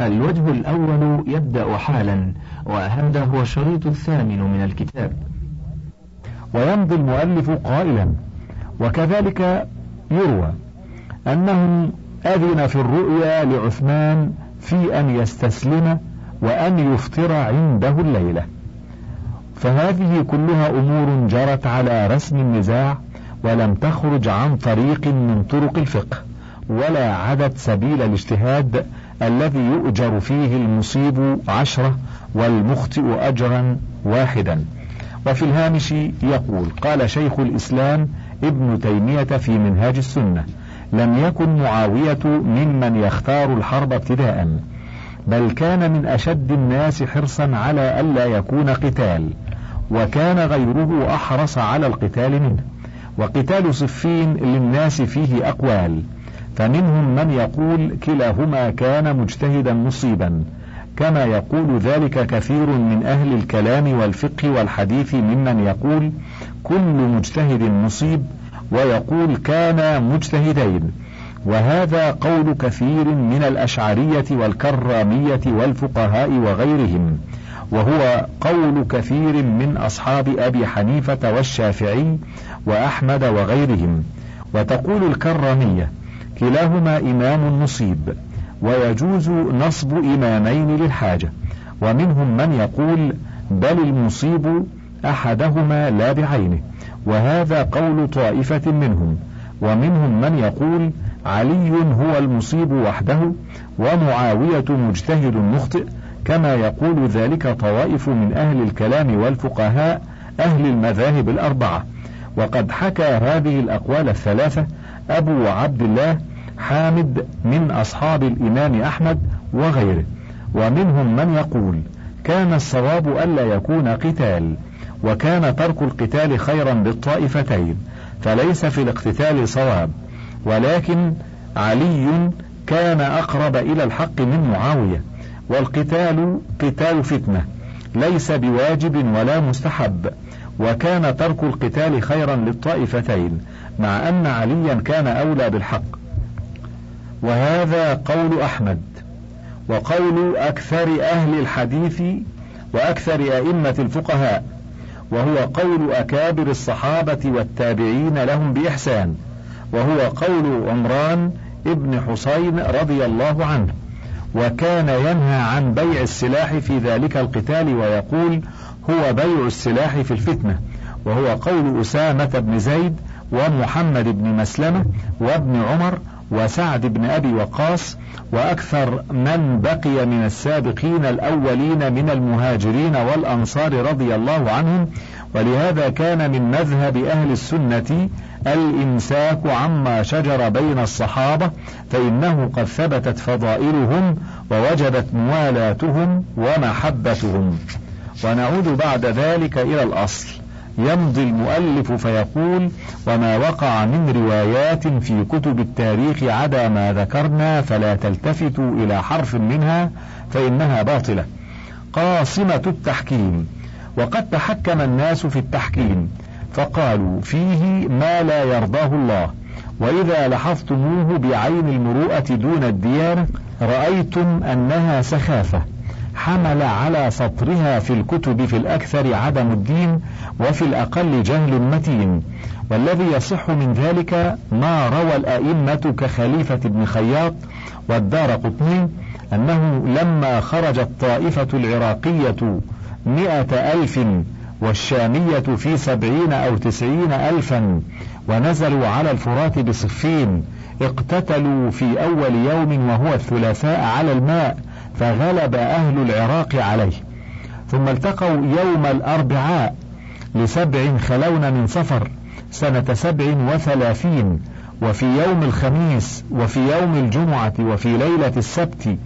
الوجه الأول يبدأ حالا وهذا هو الشريط الثامن من الكتاب. ويمضي المؤلف قائلا وكذلك يروى أنه أذن في الرؤيا لعثمان في أن يستسلم وأن يفطر عنده الليلة. فهذه كلها أمور جرت على رسم النزاع ولم تخرج عن طريق من طرق الفقه ولا عدت سبيل الاجتهاد الذي يؤجر فيه المصيب عشرة والمخطئ أجرا واحدا. وفي الهامش يقول قال شيخ الإسلام ابن تيمية في منهاج السنة لم يكن معاوية ممن يختار الحرب ابتداء بل كان من أشد الناس حرصا على ألا يكون قتال وكان غيره أحرص على القتال منه. وقتال صفين للناس فيه أقوال فمنهم من يقول كلاهما كان مجتهدا مصيبا كما يقول ذلك كثير من أهل الكلام والفقه والحديث ممن يقول كل مجتهد مصيب ويقول كان مجتهدين. وهذا قول كثير من الأشعرية والكرامية والفقهاء وغيرهم. وهو قول كثير من أصحاب أبي حنيفة والشافعي وأحمد وغيرهم. وتقول الكرامية كلاهما إمام مصيب ويجوز نصب إمامين للحاجة ومنهم من يقول بل المصيب أحدهما لا بعينه وهذا قول طائفة منهم ومنهم من يقول علي هو المصيب وحده ومعاوية مجتهد مخطئ كما يقول ذلك طوائف من أهل الكلام والفقهاء أهل المذاهب الأربعة. وقد حكى هذه الأقوال الثلاثة أبو عبد الله حامد من أصحاب الإمام أحمد وغيره. ومنهم من يقول كان الصواب ألا يكون قتال وكان ترك القتال خيرا للطائفتين فليس في الاقتتال صواب. ولكن علي كان أقرب إلى الحق من معاوية. والقتال قتال فتنة ليس بواجب ولا مستحب. وكان ترك القتال خيرا للطائفتين مع أن عليا كان أولى بالحق. وهذا قول أحمد وقول أكثر أهل الحديث وأكثر أئمة الفقهاء وهو قول أكابر الصحابة والتابعين لهم بإحسان وهو قول عمران ابن حسين رضي الله عنه وكان ينهى عن بيع السلاح في ذلك القتال ويقول هو بيع السلاح في الفتنة وهو قول أسامة بن زيد ومحمد بن مسلمة وابن عمر وسعد بن أبي وقاص وأكثر من بقي من السابقين الأولين من المهاجرين والأنصار رضي الله عنهم. ولهذا كان من مذهب أهل السنة الإمساك عما شجر بين الصحابة فإنه قد ثبتت فضائلهم ووجبت موالاتهم ومحبتهم. ونعود بعد ذلك إلى الأصل. يمضي المؤلف فيقول وما وقع من روايات في كتب التاريخ عدا ما ذكرنا فلا تلتفتوا إلى حرف منها فإنها باطلة. قاصمة التحكيم. وقد تحكم الناس في التحكيم. فقالوا فيه ما لا يرضاه الله. وإذا لاحظتموه بعين المروءة دون الديانة رأيتم أنها سخافة. حمل على سطرها في الكتب في الأكثر عدم الدين وفي الأقل جهل متين. والذي يصح من ذلك ما روى الأئمة كخليفة بن خياط والدار قطني أنه لما خرجت طائفة العراقية مئة ألف والشامية في سبعين أو تسعين ألفا ونزلوا على الفرات بصفين اقتتلوا في أول يوم وهو الثلاثاء على الماء فغلب أهل العراق عليه. ثم التقوا يوم الأربعاء لسبع خلون من صفر سنة سبع وثلاثين وفي يوم الخميس وفي يوم الجمعة وفي ليلة السبت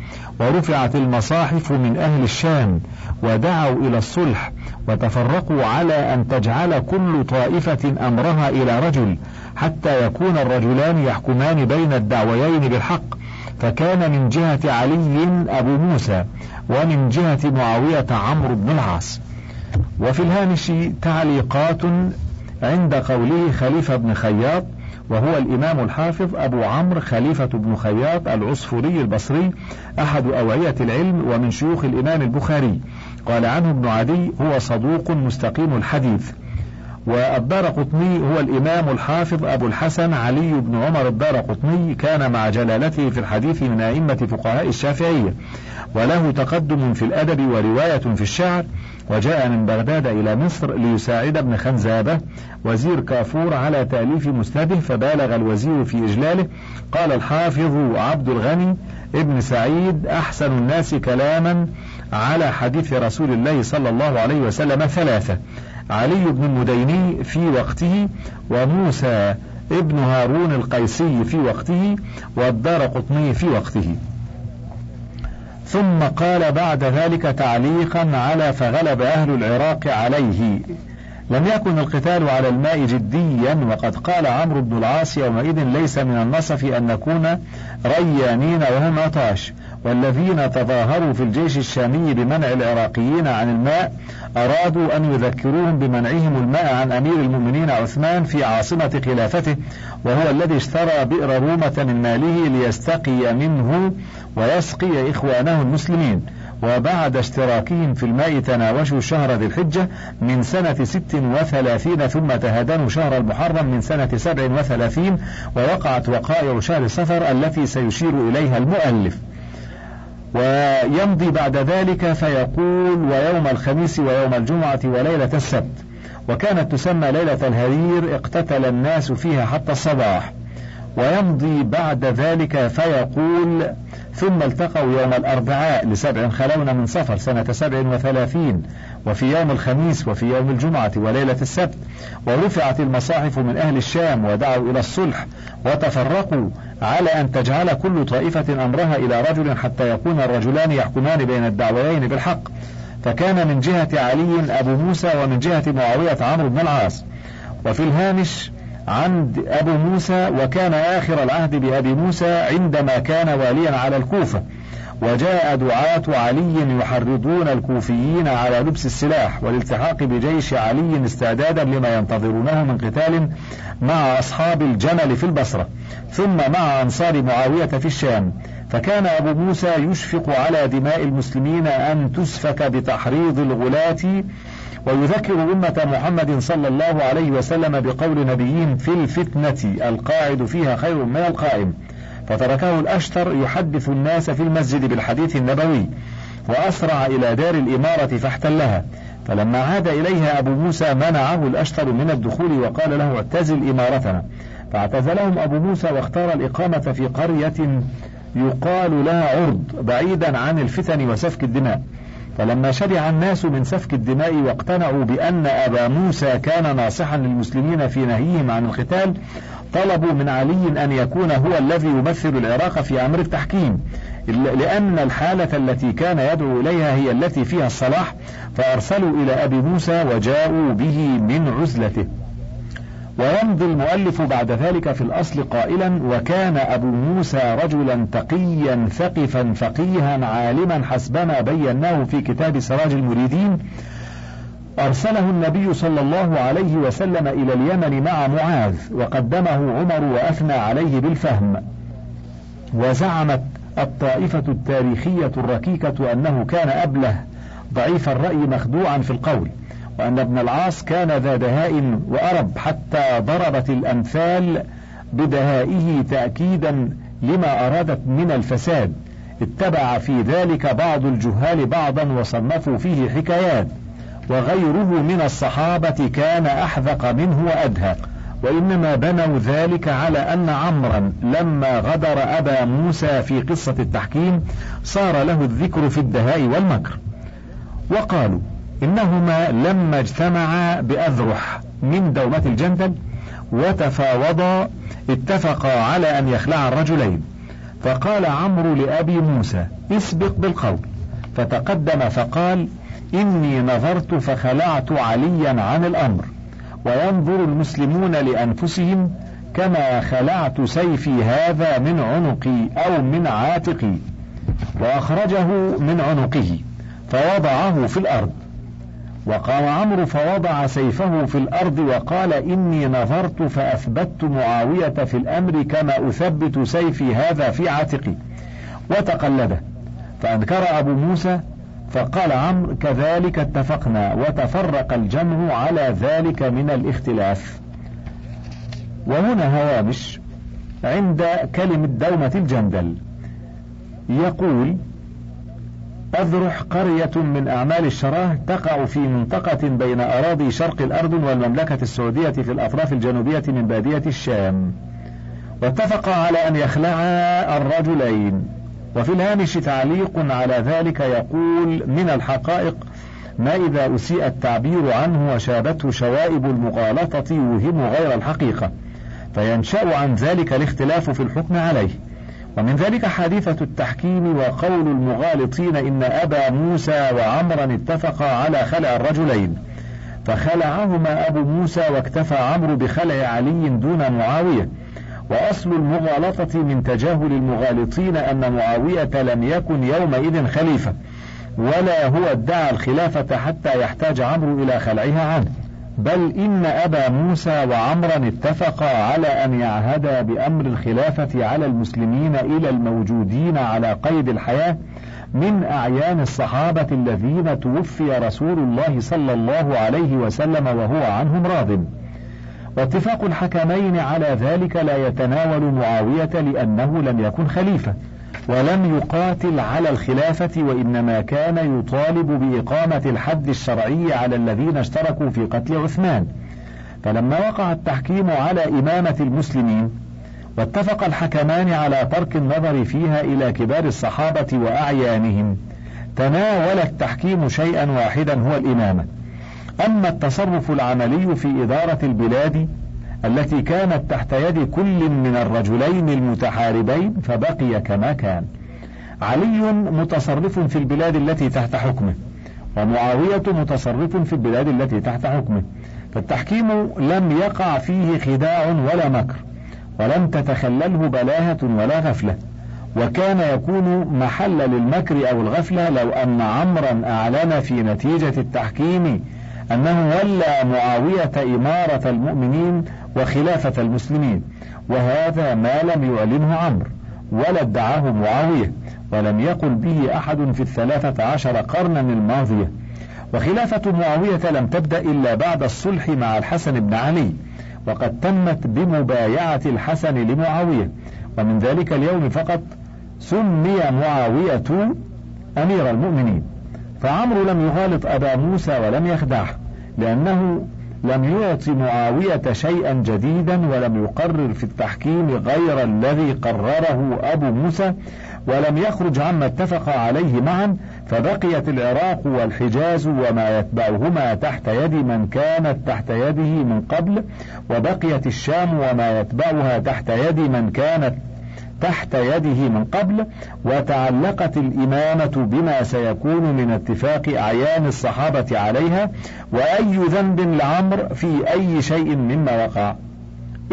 ورفعت المصاحف من أهل الشام ودعوا إلى الصلح وتفرقوا على أن تجعل كل طائفة أمرها إلى رجل حتى يكون الرجلان يحكمان بين الدعويين بالحق فكان من جهة علي أبو موسى ومن جهة معاوية عمرو بن العاص. وفي الهامش تعليقات عند قوله خليفة بن خياط وهو الإمام الحافظ أبو عمرو خليفة بن خياط العصفوري البصري أحد أوعية العلم ومن شيوخ الإمام البخاري. قال عنه ابن عدي هو صدوق مستقيم الحديث. والدار قطني هو الإمام الحافظ أبو الحسن علي بن عمر. الدار قطني كان مع جلالته في الحديث من أئمة فقهاء الشافعية وله تقدم في الأدب ورواية في الشعر وجاء من بغداد إلى مصر ليساعد ابن خنزابة وزير كافور على تأليف مسنده فبالغ الوزير في إجلاله. قال الحافظ عبد الغني ابن سعيد أحسن الناس كلاما على حديث رسول الله صلى الله عليه وسلم ثلاثة علي بن المديني في وقته وموسى ابن هارون القيسي في وقته والدار قطني في وقته. ثم قال بعد ذلك تعليقا على فغلب أهل العراق عليه. لم يكن القتال على الماء جديا وقد قال عمرو بن العاص يومئذ ليس من النصف أن نكون ريانين وهم عطاش. والذين تظاهروا في الجيش الشامي بمنع العراقيين عن الماء أرادوا أن يذكروهم بمنعهم الماء عن أمير المؤمنين عثمان في عاصمة خلافته وهو الذي اشترى بئر رومة من ماله ليستقي منه ويسقي إخوانه المسلمين. وبعد اشتراكهم في الماء تناوشوا شهر ذي الحجة من سنة ست وثلاثين ثم تهادنوا شهر المحرم من سنة سبع وثلاثين ووقعت وقائع شهر صفر التي سيشير إليها المؤلف. ويمضي بعد ذلك فيقول ويوم الخميس ويوم الجمعة وليلة السبت. وكانت تسمى ليلة الهرير اقتتل الناس فيها حتى الصباح. ويمضي بعد ذلك فيقول ثم التقوا يوم الأربعاء لسبع خلون من صفر سنة سبع وثلاثين. وفي يوم الخميس وفي يوم الجمعة وليلة السبت ورفعت المصاحف من أهل الشام ودعوا إلى الصلح وتفرقوا على أن تجعل كل طائفة أمرها إلى رجل حتى يكون الرجلان يحكمان بين الدعويين بالحق. فكان من جهة علي أبو موسى ومن جهة معاوية عمرو بن العاص. وفي الهامش عند أبو موسى وكان آخر العهد بأبي موسى عندما كان واليا على الكوفة. وجاء دعاة علي يحرضون الكوفيين على لبس السلاح والالتحاق بجيش علي استعدادا لما ينتظرونه من قتال مع أصحاب الجمل في البصرة ثم مع أنصار معاوية في الشام. فكان أبو موسى يشفق على دماء المسلمين أن تسفك بتحريض الغلاة ويذكر أمة محمد صلى الله عليه وسلم بقول نبيهم في الفتنة القاعد فيها خير من القائم. فتركه الأشتر يحدث الناس في المسجد بالحديث النبوي وأسرع إلى دار الإمارة فاحتلها. فلما عاد إليها أبو موسى منعه الأشتر من الدخول وقال له اعتزل إمارتنا. فاعتزلهم أبو موسى واختار الإقامة في قرية يقال لها عرض بعيدا عن الفتن وسفك الدماء. فلما شبع الناس من سفك الدماء واقتنعوا بأن أبا موسى كان ناصحا للمسلمين في نهيهم عن القتال طلبوا من علي أن يكون هو الذي يمثل العراق في أمر التحكيم لأن الحالة التي كان يدعو إليها هي التي فيها الصلاح فأرسلوا إلى أبي موسى وجاءوا به من عزلته. ويمضي المؤلف بعد ذلك في الأصل قائلا وكان أبو موسى رجلا تقيا ثقفا فقيها عالما حسبما بيناه في كتاب سراج المريدين أرسله النبي صلى الله عليه وسلم إلى اليمن مع معاذ وقدمه عمر وأثنى عليه بالفهم. وزعمت الطائفة التاريخية الركيكة أنه كان أبله ضعيف الرأي مخدوعا في القول وأن ابن العاص كان ذا دهاء وأرب حتى ضربت الأمثال بدهائه تأكيدا لما أرادت من الفساد. اتبع في ذلك بعض الجهال بعضا وصنفوا فيه حكايات. وغيره من الصحابة كان أحذق منه وأدهى وإنما بنوا ذلك على أن عمرا لما غدر أبا موسى في قصة التحكيم صار له الذكر في الدهاء والمكر. وقالوا إنهما لما اجتمعا بأذرح من دومة الجندل وتفاوضا اتفقا على أن يخلع الرجلين. فقال عمرو لأبي موسى اسبق بالقول. فتقدم فقال إني نظرت فخلعت عليا عن الأمر وينظر المسلمون لأنفسهم كما خلعت سيفي هذا من عنقي أو من عاتقي وأخرجه من عنقه فوضعه في الأرض. وقام عمرو فوضع سيفه في الأرض وقال إني نظرت فأثبت معاوية في الأمر كما أثبت سيفي هذا في عاتقي. وتقلده فأنكر أبو موسى فقال عمرو كذلك اتفقنا وتفرق الجمع على ذلك من الاختلاف. وهنا هوامش عند كلمة دومة الجندل. يقول أذرح قرية من أعمال الشراه تقع في منطقة بين أراضي شرق الأرض والمملكة السعودية في الأطراف الجنوبية من بادية الشام. واتفقا على أن يخلعا الرجلين. وفي الهامش تعليق على ذلك يقول من الحقائق ما إذا أسيء التعبير عنه وشابته شوائب المغالطة يوهم غير الحقيقة فينشأ عن ذلك الاختلاف في الحكم عليه. ومن ذلك حادثة التحكيم وقول المغالطين إن أبا موسى وعمرا اتفقا على خلع الرجلين فخلعهما أبو موسى واكتفى عمرو بخلع علي دون معاوية وأصل المغالطة من تجاهل المغالطين أن معاوية لم يكن يومئذ خليفة ولا هو ادعى الخلافة حتى يحتاج عمرو إلى خلعها عنه. بل إن أبا موسى وعمرا اتفقا على أن يعهدا بأمر الخلافة على المسلمين إلى الموجودين على قيد الحياة من أعيان الصحابة الذين توفي رسول الله صلى الله عليه وسلم وهو عنهم راضٍ. واتفاق الحكمين على ذلك لا يتناول معاوية لأنه لم يكن خليفة ولم يقاتل على الخلافة وإنما كان يطالب بإقامة الحد الشرعي على الذين اشتركوا في قتل عثمان. فلما وقع التحكيم على إمامة المسلمين واتفق الحكمان على ترك النظر فيها إلى كبار الصحابة وأعيانهم تناول التحكيم شيئا واحدا هو الإمامة. أما التصرف العملي في إدارة البلاد التي كانت تحت يد كل من الرجلين المتحاربين فبقي كما كان. علي متصرف في البلاد التي تحت حكمه ومعاوية متصرف في البلاد التي تحت حكمه. فالتحكيم لم يقع فيه خداع ولا مكر ولم تتخلله بلاهة ولا غفلة. وكان يكون محل للمكر أو الغفلة لو أن عمرا أعلن في نتيجة التحكيم أنه ولى معاوية إمارة المؤمنين وخلافة المسلمين وهذا ما لم يعلنه عمرو ولا ادعاه معاوية ولم يقل به أحد في الثلاثة عشر قرنا الماضية. وخلافة معاوية لم تبدأ إلا بعد الصلح مع الحسن بن علي وقد تمت بمبايعة الحسن لمعاوية. ومن ذلك اليوم فقط سمي معاوية أمير المؤمنين. فعمرو لم يغالط أبا موسى ولم يخدعه لأنه لم يعط معاوية شيئا جديدا ولم يقرر في التحكيم غير الذي قرره أبو موسى ولم يخرج عما اتفق عليه معا فبقيت العراق والحجاز وما يتبعهما تحت يد من كانت تحت يده من قبل وبقيت الشام وما يتبعها تحت يد من كانت تحت يده من قبل وتعلقت الإمامة بما سيكون من اتفاق أعيان الصحابة عليها وأي ذنب لعمر في أي شيء مما وقع.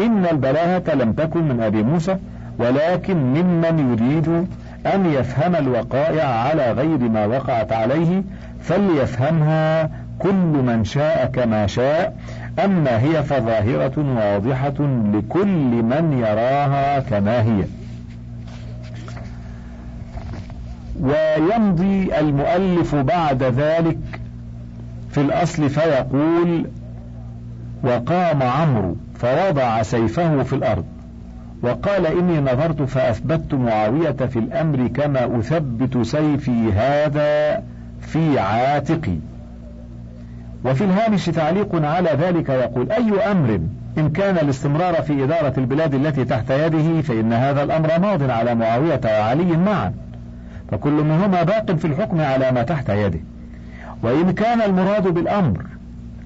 إن البلاهة لم تكن من أبي موسى ولكن ممن يريد أن يفهم الوقائع على غير ما وقعت عليه فليفهمها كل من شاء كما شاء أما هي فظاهرة واضحة لكل من يراها كما هي. ويمضي المؤلف بعد ذلك في الأصل فيقول وقام عمرو فوضع سيفه في الأرض وقال إني نظرت فأثبت معاوية في الأمر كما أثبت سيفي هذا في عاتقي. وفي الهامش تعليق على ذلك يقول أي أمر إن كان الاستمرار في إدارة البلاد التي تحت يده فإن هذا الأمر ماض على معاوية وعلي معا. فكل منهما باق في الحكم على ما تحت يده. وإن كان المراد بالأمر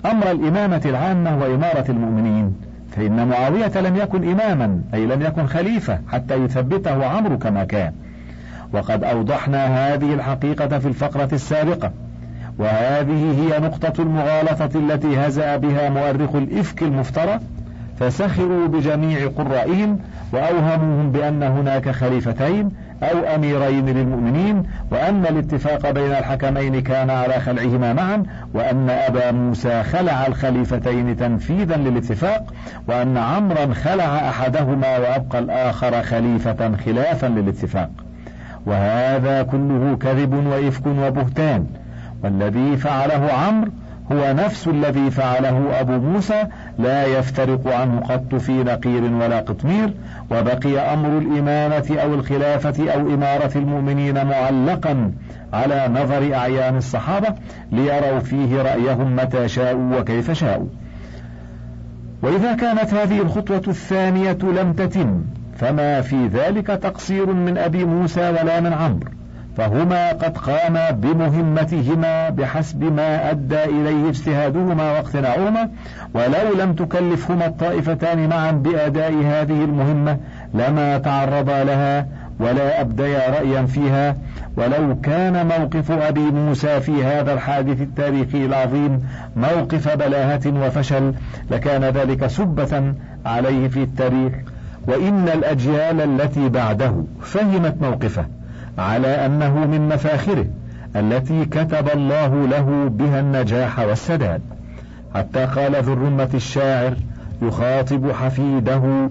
أمر الإمامة العامة وإمارة المؤمنين فإن معاوية لم يكن إماما أي لم يكن خليفة حتى يثبته عمرو كما كان. وقد أوضحنا هذه الحقيقة في الفقرة السابقة. وهذه هي نقطة المغالطة التي هزأ بها مؤرخ الإفك المفترى فسخروا بجميع قرائهم وأوهموهم بأن هناك خليفتين أو أميرين للمؤمنين وأن الاتفاق بين الحكمين كان على خلعهما معا وأن أبا موسى خلع الخليفتين تنفيذا للاتفاق وأن عمرا خلع أحدهما وأبقى الآخر خليفة خلافا للاتفاق. وهذا كله كذب وإفك وبهتان. والذي فعله عمرو هو نفس الذي فعله أبو موسى لا يفترق عنه قط في نقير ولا قطمير وبقي أمر الإمامة أو الخلافة أو إمارة المؤمنين معلقا على نظر أعيان الصحابة ليروا فيه رأيهم متى شاءوا وكيف شاءوا. وإذا كانت هذه الخطوة الثانية لم تتم فما في ذلك تقصير من أبي موسى ولا من عمرو. فهما قد قاما بمهمتهما بحسب ما أدى إليه اجتهادهما واقتناعهما ولو لم تكلفهما الطائفتان معا بأداء هذه المهمة لما تعرضا لها ولا أبديا رأيا فيها. ولو كان موقف أبي موسى في هذا الحادث التاريخي العظيم موقف بلاهة وفشل لكان ذلك سبة عليه في التاريخ. وإن الأجيال التي بعده فهمت موقفه على أنه من مفاخره التي كتب الله له بها النجاح والسداد. حتى قال ذو الرمة الشاعر يخاطب حفيده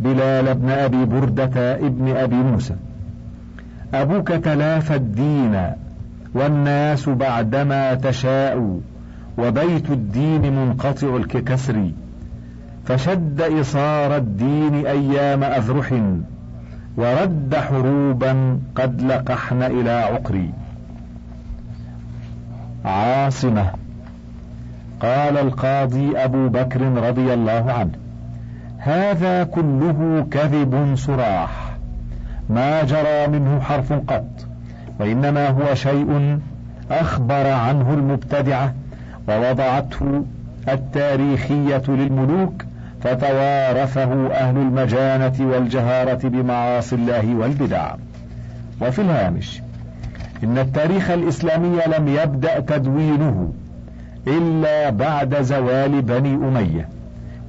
بلال بن أبي بردة ابن أبي موسى أبوك تلافى الدين والناس بعدما تشاء وبيت الدين منقطع الككسر فشد إصار الدين أيام أذرح. ورد حروبا قد لقحن إلى عقري. عاصمة. قال القاضي أبو بكر رضي الله عنه هذا كله كذب صراح. ما جرى منه حرف قط وإنما هو شيء أخبر عنه المبتدعة ووضعته التاريخية للملوك فتوارثه أهل المجانة والجهارة بمعاصي الله والبدع. وفي الهامش إن التاريخ الإسلامي لم يبدأ تدوينه إلا بعد زوال بني أمية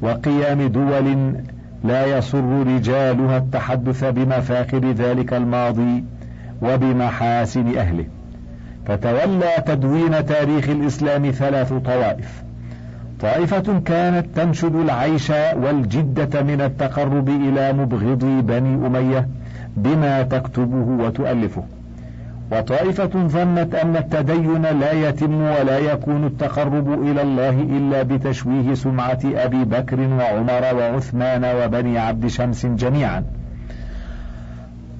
وقيام دول لا يسر رجالها التحدث بمفاخر ذلك الماضي وبمحاسن أهله. فتولى تدوين تاريخ الإسلام ثلاث طوائف. طائفة كانت تنشد العيش والجدة من التقرب إلى مبغضي بني أمية بما تكتبه وتؤلفه. وطائفة ظنت أن التدين لا يتم ولا يكون التقرب إلى الله إلا بتشويه سمعة أبي بكر وعمر وعثمان وبني عبد شمس جميعا.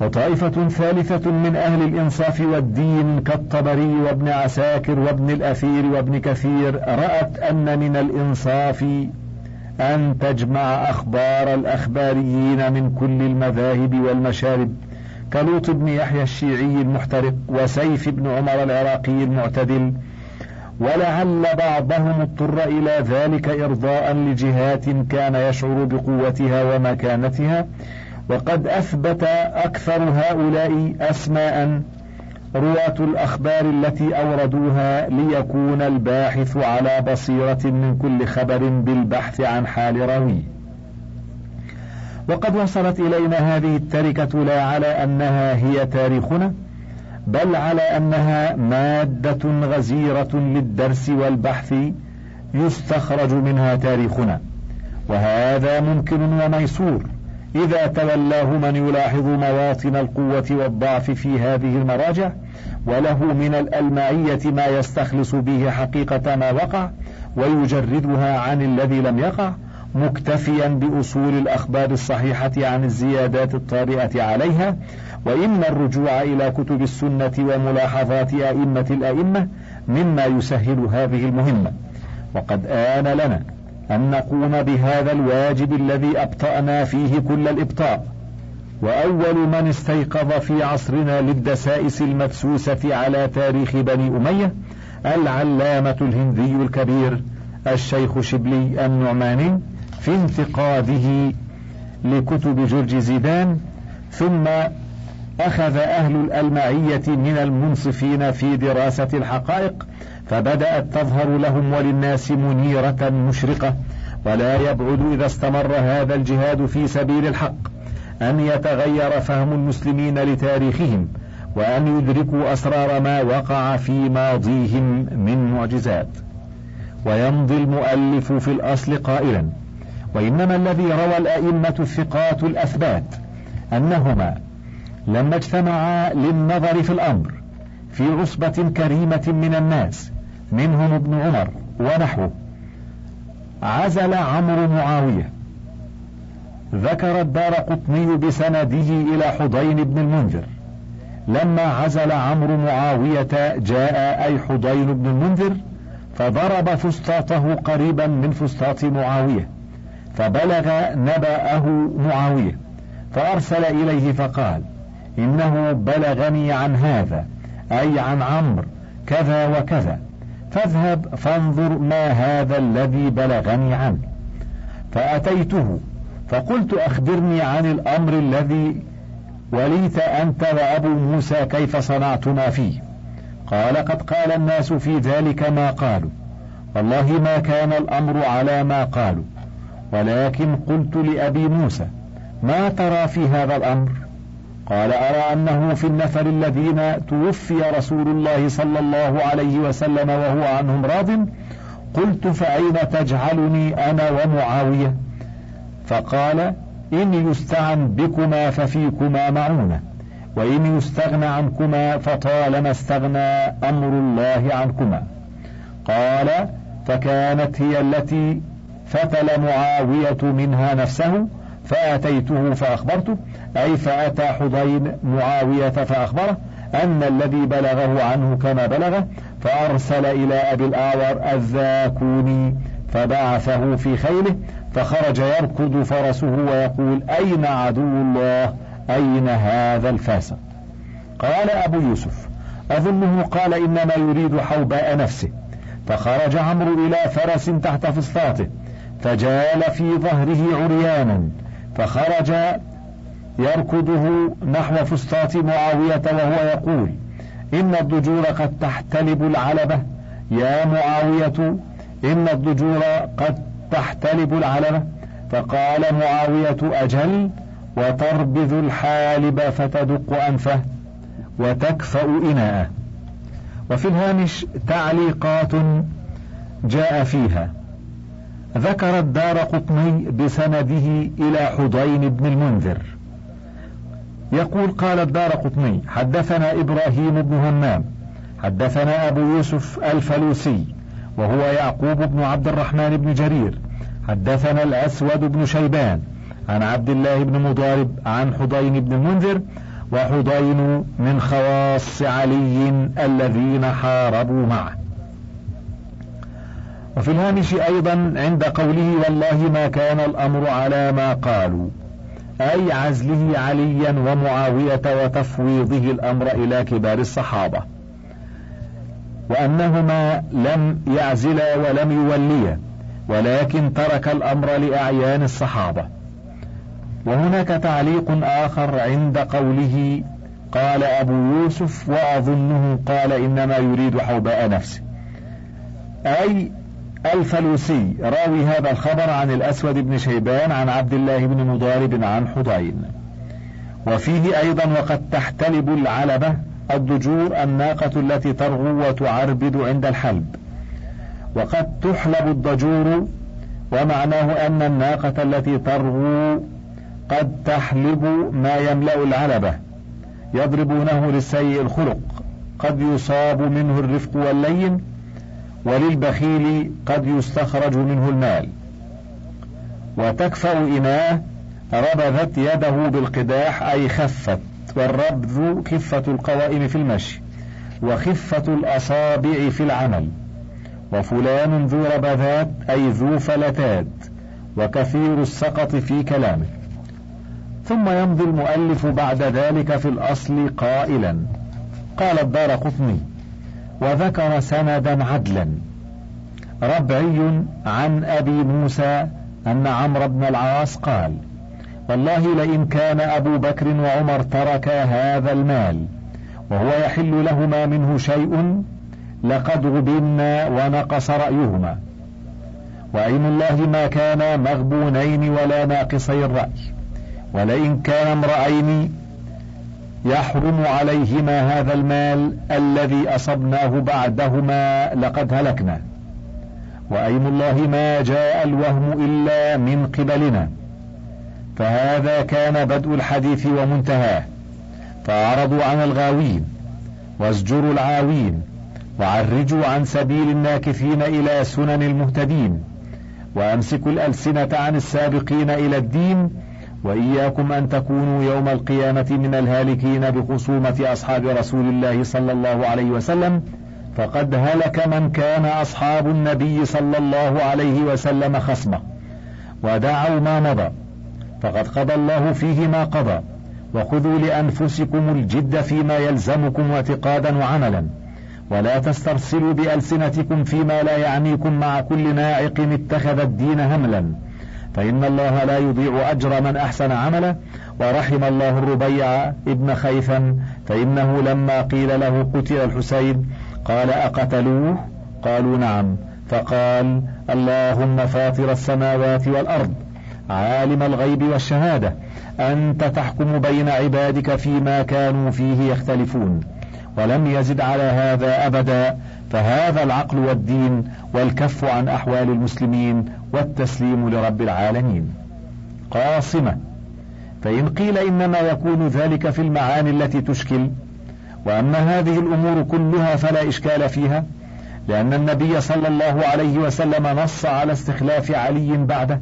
وطائفة ثالثة من أهل الإنصاف والدين كالطبري وابن عساكر وابن الأثير وابن كثير رأت أن من الإنصاف أن تجمع أخبار الأخباريين من كل المذاهب والمشارب. كلوط بن يحيى الشيعي المحترق وسيف بن عمر العراقي المعتدل. ولعل بعضهم اضطر إلى ذلك إرضاء لجهات كان يشعر بقوتها ومكانتها. وقد أثبت أكثر هؤلاء أسماء رواة الأخبار التي أوردوها ليكون الباحث على بصيرة من كل خبر بالبحث عن حال راويه وقد وصلت إلينا هذه التركة لا على أنها هي تاريخنا بل على أنها مادة غزيرة للدرس والبحث يستخرج منها تاريخنا. وهذا ممكن وميسور. إذا تولاه من يلاحظ مواطن القوة والضعف في هذه المراجع وله من الألمعية ما يستخلص به حقيقة ما وقع ويجردها عن الذي لم يقع مكتفيا بأصول الأخبار الصحيحة عن الزيادات الطارئة عليها وإن الرجوع إلى كتب السنة وملاحظات أئمة الأئمة مما يسهل هذه المهمة. وقد آن لنا أن نقوم بهذا الواجب الذي أبطأنا فيه كل الإبطاء. وأول من استيقظ في عصرنا للدسائس المدسوسة على تاريخ بني أمية العلامة الهندي الكبير الشيخ شبلي النعماني في انتقاده لكتب جورج زيدان. ثم أخذ أهل الألمعية من المنصفين في دراسة الحقائق فبدأت تظهر لهم وللناس منيرة مشرقة ولا يبعد إذا استمر هذا الجهاد في سبيل الحق أن يتغير فهم المسلمين لتاريخهم وأن يدركوا أسرار ما وقع في ماضيهم من معجزات. ويمضي المؤلف في الأصل قائلا وإنما الذي روى الأئمة الثقات الأثبات أنهما لما اجتمعا للنظر في الأمر في عصبة كريمة من الناس منهم ابن عمر ونحوه. عزل عمرو معاوية. ذكر الدار قطني بسنده إلى حضين بن المنذر. لما عزل عمرو معاوية جاء أي حضين بن المنذر فضرب فسطاطه قريبا من فسطاط معاوية فبلغ نبأه معاوية فأرسل إليه فقال إنه بلغني عن هذا أي عن عمرو كذا وكذا. فاذهب فانظر ما هذا الذي بلغني عنه. فأتيته فقلت أخبرني عن الأمر الذي وليت أنت وأبو موسى كيف صنعتما فيه. قال قد قال الناس في ذلك ما قالوا. والله ما كان الأمر على ما قالوا. ولكن قلت لأبي موسى ما ترى في هذا الأمر؟ قال أرى أنه في النفر الذين توفي رسول الله صلى الله عليه وسلم وهو عنهم راض. قلت فأين تجعلني أنا ومعاوية؟ فقال إن يستعن بكما ففيكما معونة وإن يستغنى عنكما فطالما استغنى أمر الله عنكما. قال فكانت هي التي فتل معاوية منها نفسه فأتيته فأخبرته أي فأتى حضين معاوية فأخبره أن الذي بلغه عنه كما بلغه فأرسل إلى أبي الأعور الذاكوني فبعثه في خيله فخرج يركض فرسه ويقول أين عدو الله؟ أين هذا الفاسق؟ قال أبو يوسف أظنه قال إنما يريد حوباء نفسه. فخرج عمرو إلى فرس تحت فسطاطه فجال في ظهره عريانا فخرج يركضه نحو فسطاط معاوية وهو يقول إن الضجور قد تحتلب العلبة. يا معاوية إن الضجور قد تحتلب العلبة. فقال معاوية أجل وتربذ الحالب فتدق أنفه وتكفأ إناءه. وفي الهامش تعليقات جاء فيها. ذكر الدار قطني بسنده إلى حضين بن المنذر. يقول قال الدار قطني حدثنا إبراهيم بن همام حدثنا أبو يوسف الفلوسي وهو يعقوب بن عبد الرحمن بن جرير. حدثنا الأسود بن شيبان عن عبد الله بن مضارب عن حضين بن المنذر وحضين من خواص علي الذين حاربوا معه. وفي الهامش أيضا عند قوله والله ما كان الأمر على ما قالوا أي عزله عليا ومعاوية وتفويضه الأمر إلى كبار الصحابة وأنهما لم يعزلا ولم يوليا ولكن ترك الأمر لأعيان الصحابة. وهناك تعليق آخر عند قوله قال أبو يوسف وأظنه قال إنما يريد حوباء نفسه أي الفلوسي. راوي هذا الخبر عن الأسود بن شيبان عن عبد الله بن مضارب عن حضين وفيه أيضا وقد تحتلب العلبة الضجور الناقة التي ترغو وتعربد عند الحلب. وقد تحلب الضجور ومعناه أن الناقة التي ترغو قد تحلب ما يملأ العلبة يضربونه للسيء الخلق. قد يصاب منه الرفق واللين وللبخيل قد يستخرج منه المال. وتكفأ إناه ربذت يده بالقداح أي خفت. والربذ خفة القوائم في المشي وخفة الأصابع في العمل. وفلان ذو ربذات أي ذو فلتات. وكثير السقط في كلامه. ثم يمضي المؤلف بعد ذلك في الأصل قائلا. قال الدار قطني. وذكر سندا عدلا ربعي عن أبي موسى أن عمرو بن العاص قال والله لئن كان أبو بكر وعمر تركا هذا المال وهو يحل لهما منه شيء لقد غبنا ونقص رأيهما. وأيم الله ما كانا مغبونين ولا ناقصي الرأي ولئن كان امرأين يحرم عليهما هذا المال الذي أصبناه بعدهما لقد هلكنا. وأيم الله ما جاء الوهم إلا من قبلنا. فهذا كان بدء الحديث ومنتهاه. فأعرضوا عن الغاوين وازجروا العاوين وعرجوا عن سبيل الناكثين إلى سنن المهتدين وأمسكوا الألسنة عن السابقين إلى الدين وإياكم أن تكونوا يوم القيامة من الهالكين بخصومة أصحاب رسول الله صلى الله عليه وسلم. فقد هلك من كان أصحاب النبي صلى الله عليه وسلم خصمه ودعوا ما مضى فقد قضى الله فيه ما قضى. وخذوا لأنفسكم الجد فيما يلزمكم اعتقادا وعملا. ولا تسترسلوا بألسنتكم فيما لا يعنيكم مع كل ناعق اتخذ الدين هملا. فإن الله لا يضيع أجر من أحسن عملا ورحم الله الربيع ابن خيثم فإنه لما قيل له قتل الحسين قال أقتلوه؟ قالوا نعم. فقال اللهم فاطر السماوات والأرض عالم الغيب والشهادة أنت تحكم بين عبادك فيما كانوا فيه يختلفون ولم يزد على هذا أبدا فهذا العقل والدين والكف عن أحوال المسلمين والتسليم لرب العالمين. قاصمة. فإن قيل إنما يكون ذلك في المعاني التي تشكل وأما هذه الأمور كلها فلا إشكال فيها لأن النبي صلى الله عليه وسلم نص على استخلاف علي بعده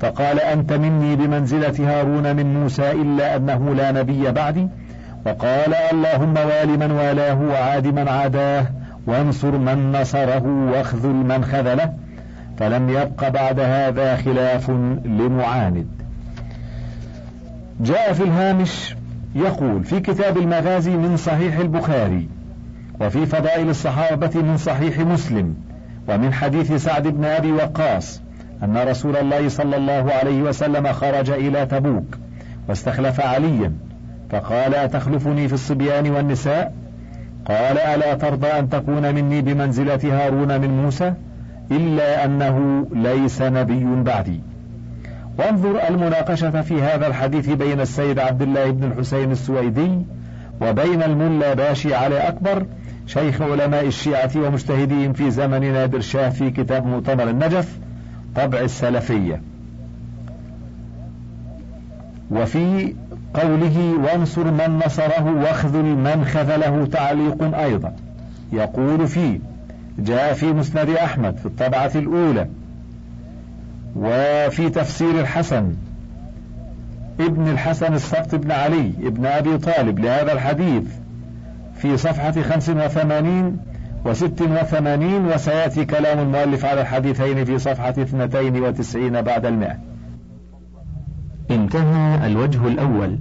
فقال أنت مني بمنزلة هارون من موسى إلا أنه لا نبي بعدي وقال اللهم وال من والاه وعاد من عاداه وانصر من نصره واخذل من خذله فلم يبق بعد هذا خلاف لمعاند. جاء في الهامش يقول في كتاب المغازي من صحيح البخاري وفي فضائل الصحابة من صحيح مسلم ومن حديث سعد بن أبي وقاص أن رسول الله صلى الله عليه وسلم خرج إلى تبوك واستخلف عليا فقال أتخلفني في الصبيان والنساء؟ قال ألا ترضى أن تكون مني بمنزلة هارون من موسى؟ إلا أنه ليس نبي بعدي. وانظر المناقشة في هذا الحديث بين السيد عبد الله بن الحسين السويدي وبين الملا باشي علي أكبر شيخ علماء الشيعة ومجتهدين في زمن نادر شاه في كتاب مؤتمر النجف طبع السلفية. وفي قوله وانصر من نصره واخذل من خذله تعليق أيضا. يقول فيه جاء في مسند أحمد في الطبعة الأولى وفي تفسير الحسن ابن الحسن السبط بن علي ابن أبي طالب لهذا الحديث في صفحة خمس وثمانين وست وثمانين وسيأتي كلام المؤلف على الحديثين في صفحة اثنتين وتسعين بعد المئة. انتهى الوجه الأول.